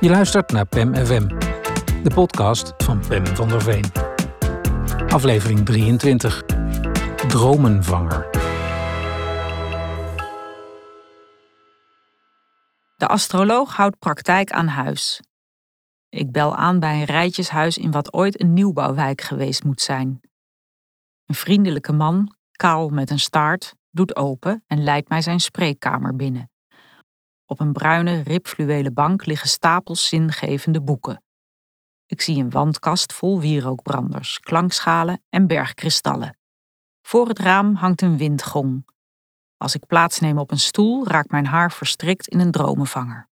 Je luistert naar PEM FM, de podcast van Pem van der Veen. Aflevering 23. Dromenvanger. De astroloog houdt praktijk aan huis. Ik bel aan bij een rijtjeshuis in wat ooit een nieuwbouwwijk geweest moet zijn. Een vriendelijke man, kaal met een staart, doet open en leidt mij zijn spreekkamer binnen. Op een bruine, ribfluwelen bank liggen stapels zingevende boeken. Ik zie een wandkast vol wierookbranders, klankschalen en bergkristallen. Voor het raam hangt een windgong. Als ik plaatsneem op een stoel, raakt mijn haar verstrikt in een dromenvanger.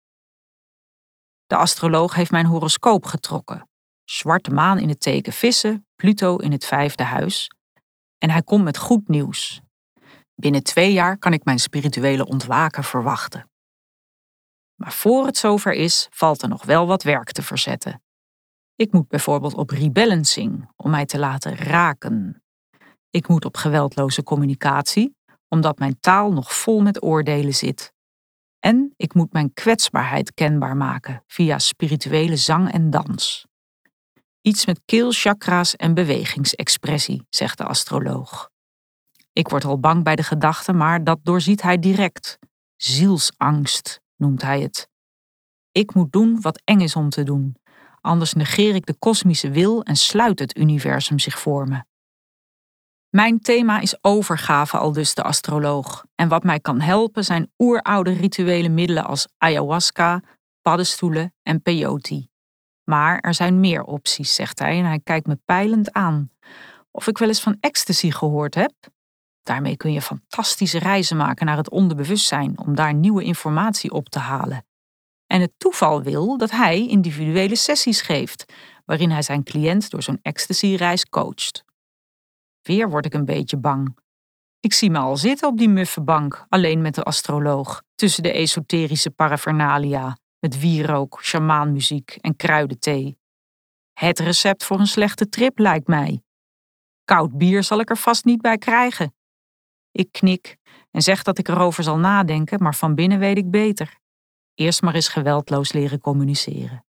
De astroloog heeft mijn horoscoop getrokken. Zwarte maan in het teken vissen, Pluto in het vijfde huis. En hij komt met goed nieuws. Binnen twee jaar kan ik mijn spirituele ontwaken verwachten. Maar voor het zover is, valt er nog wel wat werk te verzetten. Ik moet bijvoorbeeld op rebalancing om mij te laten raken. Ik moet op geweldloze communicatie, omdat mijn taal nog vol met oordelen zit. En ik moet mijn kwetsbaarheid kenbaar maken via spirituele zang en dans. Iets met keelchakra's en bewegingsexpressie, zegt de astroloog. Ik word al bang bij de gedachte, maar dat doorziet hij direct. Zielsangst noemt hij het. Ik moet doen wat eng is om te doen, anders negeer ik de kosmische wil en sluit het universum zich voor me. Mijn thema is overgave, al dus de astroloog. En wat mij kan helpen zijn oeroude rituele middelen als ayahuasca, paddenstoelen en peyote. Maar er zijn meer opties, zegt hij en hij kijkt me pijlend aan. Of ik wel eens van ecstasy gehoord heb? Daarmee kun je fantastische reizen maken naar het onderbewustzijn om daar nieuwe informatie op te halen. En het toeval wil dat hij individuele sessies geeft, waarin hij zijn cliënt door zo'n ecstasy-reis coacht. Weer word ik een beetje bang. Ik zie me al zitten op die muffe bank, alleen met de astroloog, tussen de esoterische paraphernalia, met wierook, shamaanmuziek en kruidenthee. Het recept voor een slechte trip lijkt mij. Koud bier zal ik er vast niet bij krijgen. Ik knik en zeg dat ik erover zal nadenken, maar van binnen weet ik beter. Eerst maar eens geweldloos leren communiceren.